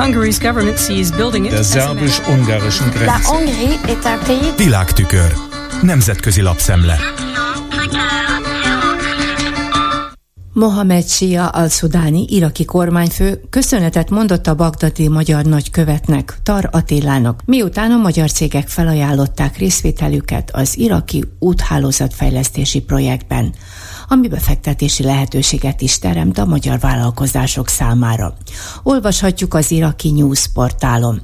Hungary's government sees building it der szerbus-ungarischen Grenze. Világtükör. Nemzetközi lapszemle. Mohamed Shia al-Szudáni iraki kormányfő köszönetet mondott a bagdadi magyar nagykövetnek, Tar Attilának, miután a magyar cégek felajánlották részvételüket az iraki úthálózatfejlesztési projektben, ami befektetési lehetőséget is teremt a magyar vállalkozások számára. Olvashatjuk az iraki news portálon.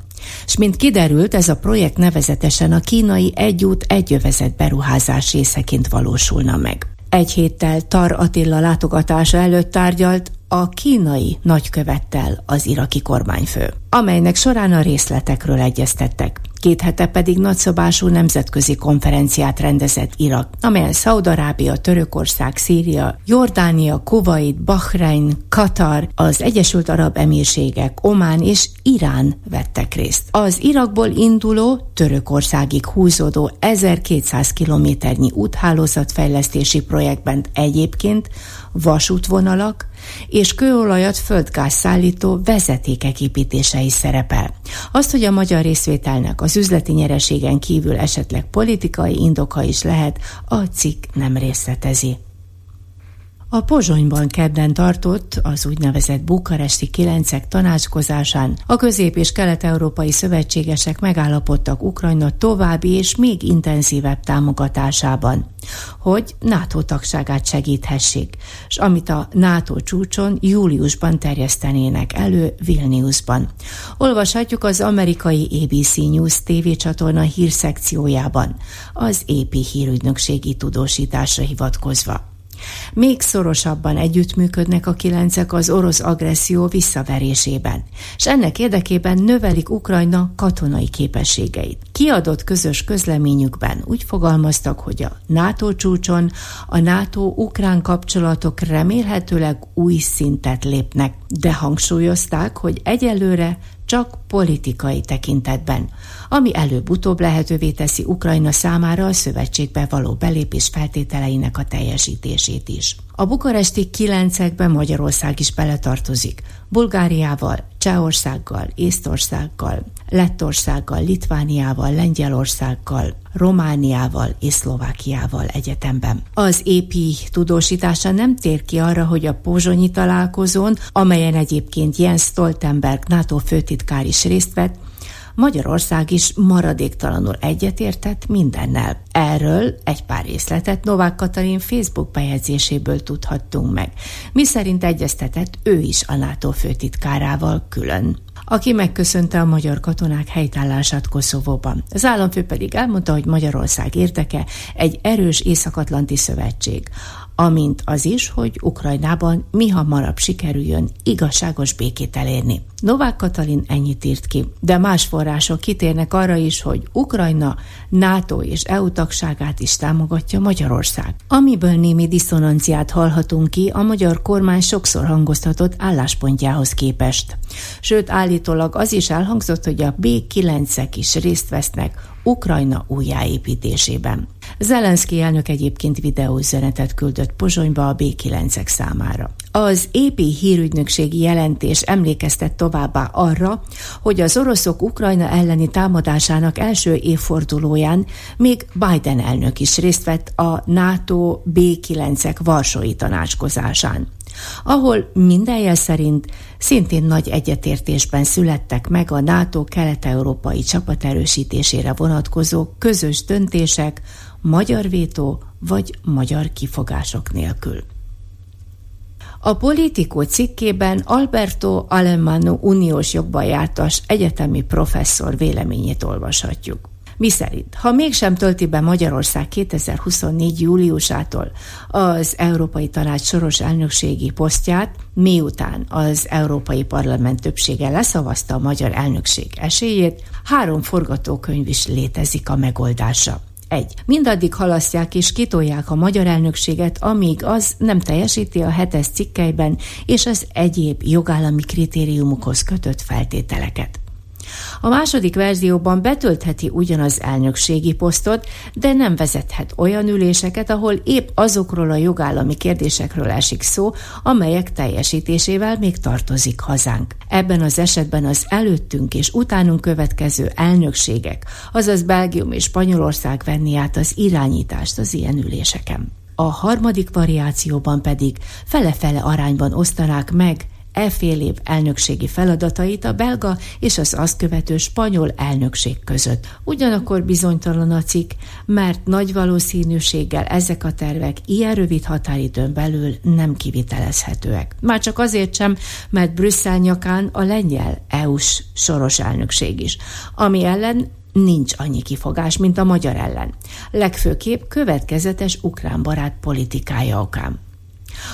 És mint kiderült, ez a projekt nevezetesen a kínai egyút egyövezet beruházás részeként valósulna meg. Egy héttel Tar Attila látogatása előtt tárgyalt a kínai nagykövettel az iraki kormányfő, amelynek során a részletekről egyeztettek. Két hete pedig nagyszabású nemzetközi konferenciát rendezett Irak, amelyen Szaudarábia, Törökország, Szíria, Jordánia, Kuwait, Bahrein, Katar, az Egyesült Arab Emírségek, Omán és Irán vettek részt. Az Irakból induló, Törökországig húzódó 1200 kilométernyi úthálózatfejlesztési projektben egyébként vasútvonalak és kőolajat földgáz szállító vezetékek építése is szerepel. Azt, hogy a magyar részvételnek az üzleti nyereségen kívül esetleg politikai indoka is lehet, a cikk nem részletezi. A Pozsonyban kedden tartott az úgynevezett bukaresti kilencek tanácskozásán a közép- és kelet-európai szövetségesek megállapodtak Ukrajna további és még intenzívebb támogatásában, hogy NATO tagságát segíthessék, és amit a NATO csúcson júliusban terjesztenének elő Vilniusban. Olvashatjuk az amerikai ABC News TV csatorna hírszekciójában, az AP hírügynökségi tudósításra hivatkozva. Még szorosabban együttműködnek a kilencek az orosz agresszió visszaverésében, és ennek érdekében növelik Ukrajna katonai képességeit. Kiadott közös közleményükben úgy fogalmaztak, hogy a NATO csúcson a NATO-ukrán kapcsolatok remélhetőleg új szintet lépnek, de hangsúlyozták, hogy egyelőre csak politikai tekintetben, ami előbb-utóbb lehetővé teszi Ukrajna számára a szövetségbe való belépés feltételeinek a teljesítését is. A bukaresti kilencekben Magyarország is beletartozik, Bulgáriával, Csehországgal, Észtországgal, Lettországgal, Litvániával, Lengyelországgal, Romániával és Szlovákiával egyetemben. Az épi tudósítása nem tér ki arra, hogy a pozsonyi találkozón, amelyen egyébként Jens Stoltenberg NATO főtitkár is részt vett, Magyarország is maradéktalanul egyetértett mindennel. Erről egy pár részletet Novák Katalin Facebook bejegyzéséből tudhattunk meg, mi szerint egyeztetett ő is a NATO főtitkárával külön aki megköszönte a magyar katonák helytállását Koszovóban. Az államfő pedig elmondta, hogy Magyarország érdeke egy erős Észak-Atlanti szövetség, amint az is, hogy Ukrajnában mi hamarabb sikerüljön igazságos békét elérni. Novák Katalin ennyit írt ki, de más források kitérnek arra is, hogy Ukrajna NATO és EU tagságát is támogatja Magyarország. Amiből némi diszonanciát hallhatunk ki a magyar kormány sokszor hangoztatott álláspontjához képest. Sőt, állítólag az is elhangzott, hogy a B9-ek is részt vesznek Ukrajna újjáépítésében. Zelenszky elnök egyébként videóüzenetet küldött Pozsonyba a B9-ek számára. Az EP hírügynökségi jelentés emlékeztet továbbá arra, hogy az oroszok Ukrajna elleni támadásának első évfordulóján még Biden elnök is részt vett a NATO B9-ek Varsói tanácskozásán ahol minden jel szerint szintén nagy egyetértésben születtek meg a NATO kelet-európai csapat erősítésére vonatkozó közös döntések magyar vétó vagy magyar kifogások nélkül. A politikó cikkében Alberto Alemano uniós jogbajártas egyetemi professzor véleményét olvashatjuk. Miszerint, ha mégsem tölti be Magyarország 2024. júliusától az Európai Tanács soros elnökségi posztját, miután az Európai Parlament többsége leszavazta a magyar elnökség esélyét, három forgatókönyv is létezik a megoldásra. 1. Mindaddig halasztják és kitolják a magyar elnökséget, amíg az nem teljesíti a hetes cikkeiben és az egyéb jogállami kritériumokhoz kötött feltételeket. A második verzióban betöltheti ugyanaz elnökségi posztot, de nem vezethet olyan üléseket, ahol épp azokról a jogállami kérdésekről esik szó, amelyek teljesítésével még tartozik hazánk. Ebben az esetben az előttünk és utánunk következő elnökségek, azaz Belgium és Spanyolország venni át az irányítást az ilyen üléseken. A harmadik variációban pedig fele-fele arányban osztanák meg e fél év elnökségi feladatait a belga és az azt követő spanyol elnökség között. Ugyanakkor bizonytalan a cikk, mert nagy valószínűséggel ezek a tervek ilyen rövid határidőn belül nem kivitelezhetőek. Már csak azért sem, mert Brüsszel nyakán a lengyel EU-s soros elnökség is, ami ellen nincs annyi kifogás, mint a magyar ellen. Legfőképp következetes ukrán barát politikája okán.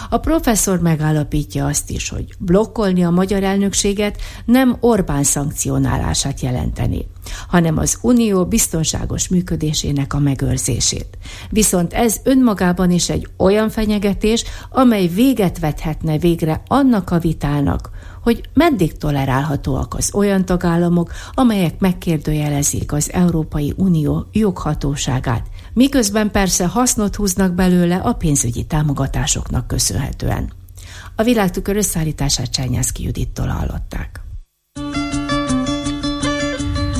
A professzor megállapítja azt is, hogy blokkolni a magyar elnökséget nem Orbán szankcionálását jelenteni, hanem az unió biztonságos működésének a megőrzését. Viszont ez önmagában is egy olyan fenyegetés, amely véget vethetne végre annak a vitának, hogy meddig tolerálhatóak az olyan tagállamok, amelyek megkérdőjelezik az Európai Unió joghatóságát, miközben persze hasznot húznak belőle a pénzügyi támogatásoknak köszönhetően. A világtükör összeállítását Csányászki Judittól hallották.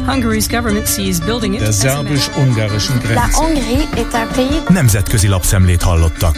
Hungary's government sees building it Der szerbus-ungarischen Grenze. La Hongrie est un pays... Nemzetközi lapszemlét hallottak.